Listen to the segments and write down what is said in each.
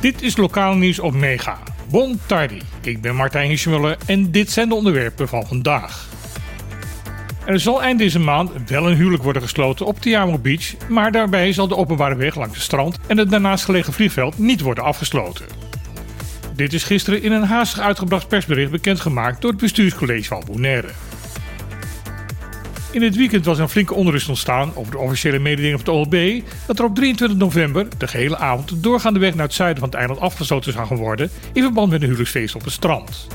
Dit is lokaal nieuws op Mega. Bon tardi, ik ben Martijn Hiesmuller en dit zijn de onderwerpen van vandaag. Er zal eind deze maand wel een huwelijk worden gesloten op Tiamo Beach, maar daarbij zal de openbare weg langs het strand en het daarnaast gelegen vliegveld niet worden afgesloten. Dit is gisteren in een haastig uitgebracht persbericht bekendgemaakt door het bestuurscollege van Bonaire. In het weekend was een flinke onrust ontstaan over de officiële mededeling van het OLB dat er op 23 november de gehele avond de doorgaande weg naar het zuiden van het eiland afgesloten zou gaan worden in verband met een huwelijksfeest op het strand.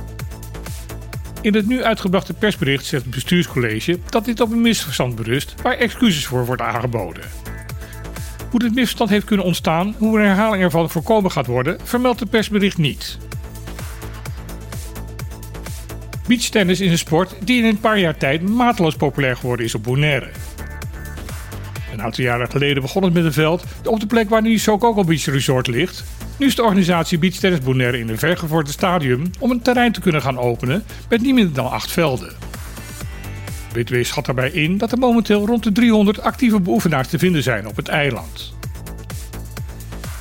In het nu uitgebrachte persbericht zegt het bestuurscollege dat dit op een misverstand berust waar excuses voor wordt aangeboden. Hoe dit misverstand heeft kunnen ontstaan, hoe een herhaling ervan voorkomen gaat worden, vermeldt het persbericht niet. Beachtennis is een sport die in een paar jaar tijd mateloos populair geworden is op Bonaire. Een aantal jaren geleden begon het met een veld op de plek waar nu Sokoko Beach Resort ligt. Nu is de organisatie Beach Tennis Bonaire in een vergevorderd stadium om een terrein te kunnen gaan openen met niet minder dan acht velden. BTW schat daarbij in dat er momenteel rond de 300 actieve beoefenaars te vinden zijn op het eiland.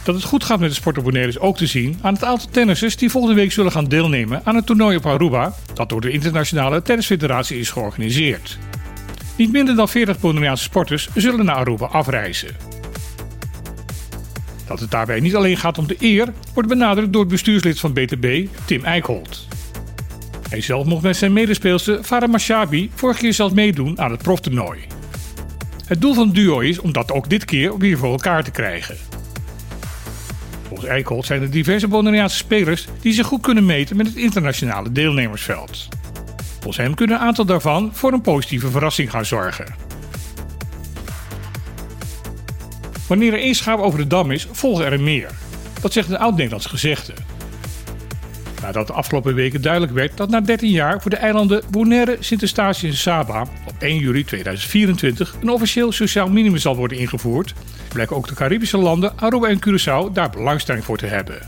Dat het goed gaat met de sport op Bonaire is ook te zien aan het aantal tennissers die volgende week zullen gaan deelnemen aan het toernooi op Aruba, dat door de Internationale Tennisfederatie is georganiseerd. Niet minder dan 40 Bonaireaanse sporters zullen naar Aruba afreizen. Dat het daarbij niet alleen gaat om de eer, wordt benadrukt door het bestuurslid van BTB, Tim Eickholt. Hij zelf mocht met zijn medespeelster Farah Mashabi vorig keer zelfs meedoen aan het proftoernooi. Het doel van het duo is om dat ook dit keer weer voor elkaar te krijgen. Volgens Eickholt zijn er diverse Bonaireaanse spelers die zich goed kunnen meten met het internationale deelnemersveld. Volgens hem kunnen een aantal daarvan voor een positieve verrassing gaan zorgen. Wanneer er één schaap over de dam is, volgen er meer. Dat zegt een oud-Nederlands gezegde. Nadat de afgelopen weken duidelijk werd dat na 13 jaar voor de eilanden Bonaire, Sint-Eustatius en Saba 1 juli 2024 een officieel sociaal minimum zal worden ingevoerd, blijken ook de Caribische landen Aruba en Curaçao daar belangstelling voor te hebben.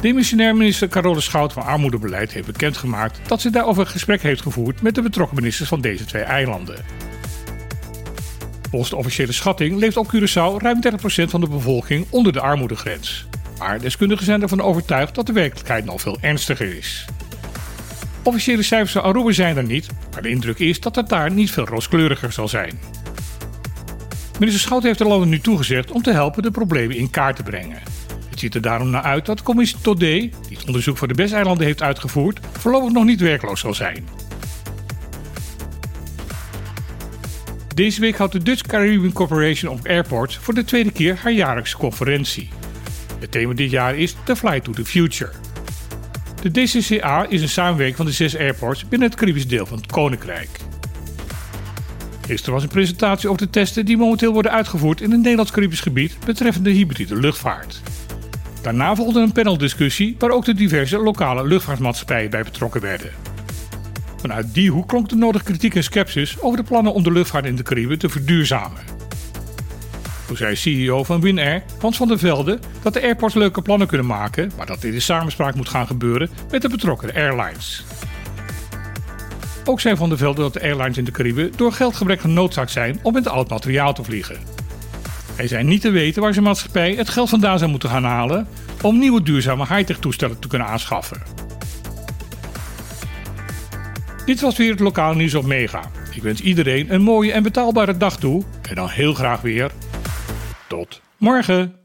Demissionair minister Carole Schout van Armoedebeleid heeft bekendgemaakt dat ze daarover een gesprek heeft gevoerd met de betrokken ministers van deze twee eilanden. Volgens de officiële schatting leeft op Curaçao ruim 30% van de bevolking onder de armoedegrens. Maar deskundigen zijn ervan overtuigd dat de werkelijkheid nog veel ernstiger is. Officiële cijfers van Aruba zijn er niet, maar de indruk is dat het daar niet veel rooskleuriger zal zijn. Minister Schout heeft de landen nu toegezegd om te helpen de problemen in kaart te brengen. Het ziet er daarom naar uit dat commissie Todé, die het onderzoek voor de Besteilanden heeft uitgevoerd, voorlopig nog niet werkloos zal zijn. Deze week houdt de Dutch Caribbean Corporation of Airports voor de tweede keer haar jaarlijkse conferentie. Het thema dit jaar is The Flight to the Future. De DCCA is een samenwerking van de zes airports binnen het Caribisch deel van het Koninkrijk. Gisteren was een presentatie over de testen die momenteel worden uitgevoerd in het Nederlands-Caribisch gebied betreffende hybride luchtvaart. Daarna volgde een paneldiscussie waar ook de diverse lokale luchtvaartmaatschappijen bij betrokken werden. Vanuit die hoek klonk de nodige kritiek en sceptisch over de plannen om de luchtvaart in de Cariben te verduurzamen. Toen zei CEO van Winair, Hans van der Velde, dat de airports leuke plannen kunnen maken, maar dat dit in samenspraak moet gaan gebeuren met de betrokken airlines. Ook zei Van der Velde dat de airlines in de Cariben door geldgebrek genoodzaakt zijn om met oud materiaal te vliegen. Hij zei niet te weten waar zijn maatschappij het geld vandaan zou moeten gaan halen om nieuwe duurzame high-tech toestellen te kunnen aanschaffen. Dit was weer het lokaal nieuws op Mega. Ik wens iedereen een mooie en betaalbare dag toe en dan heel graag weer tot morgen.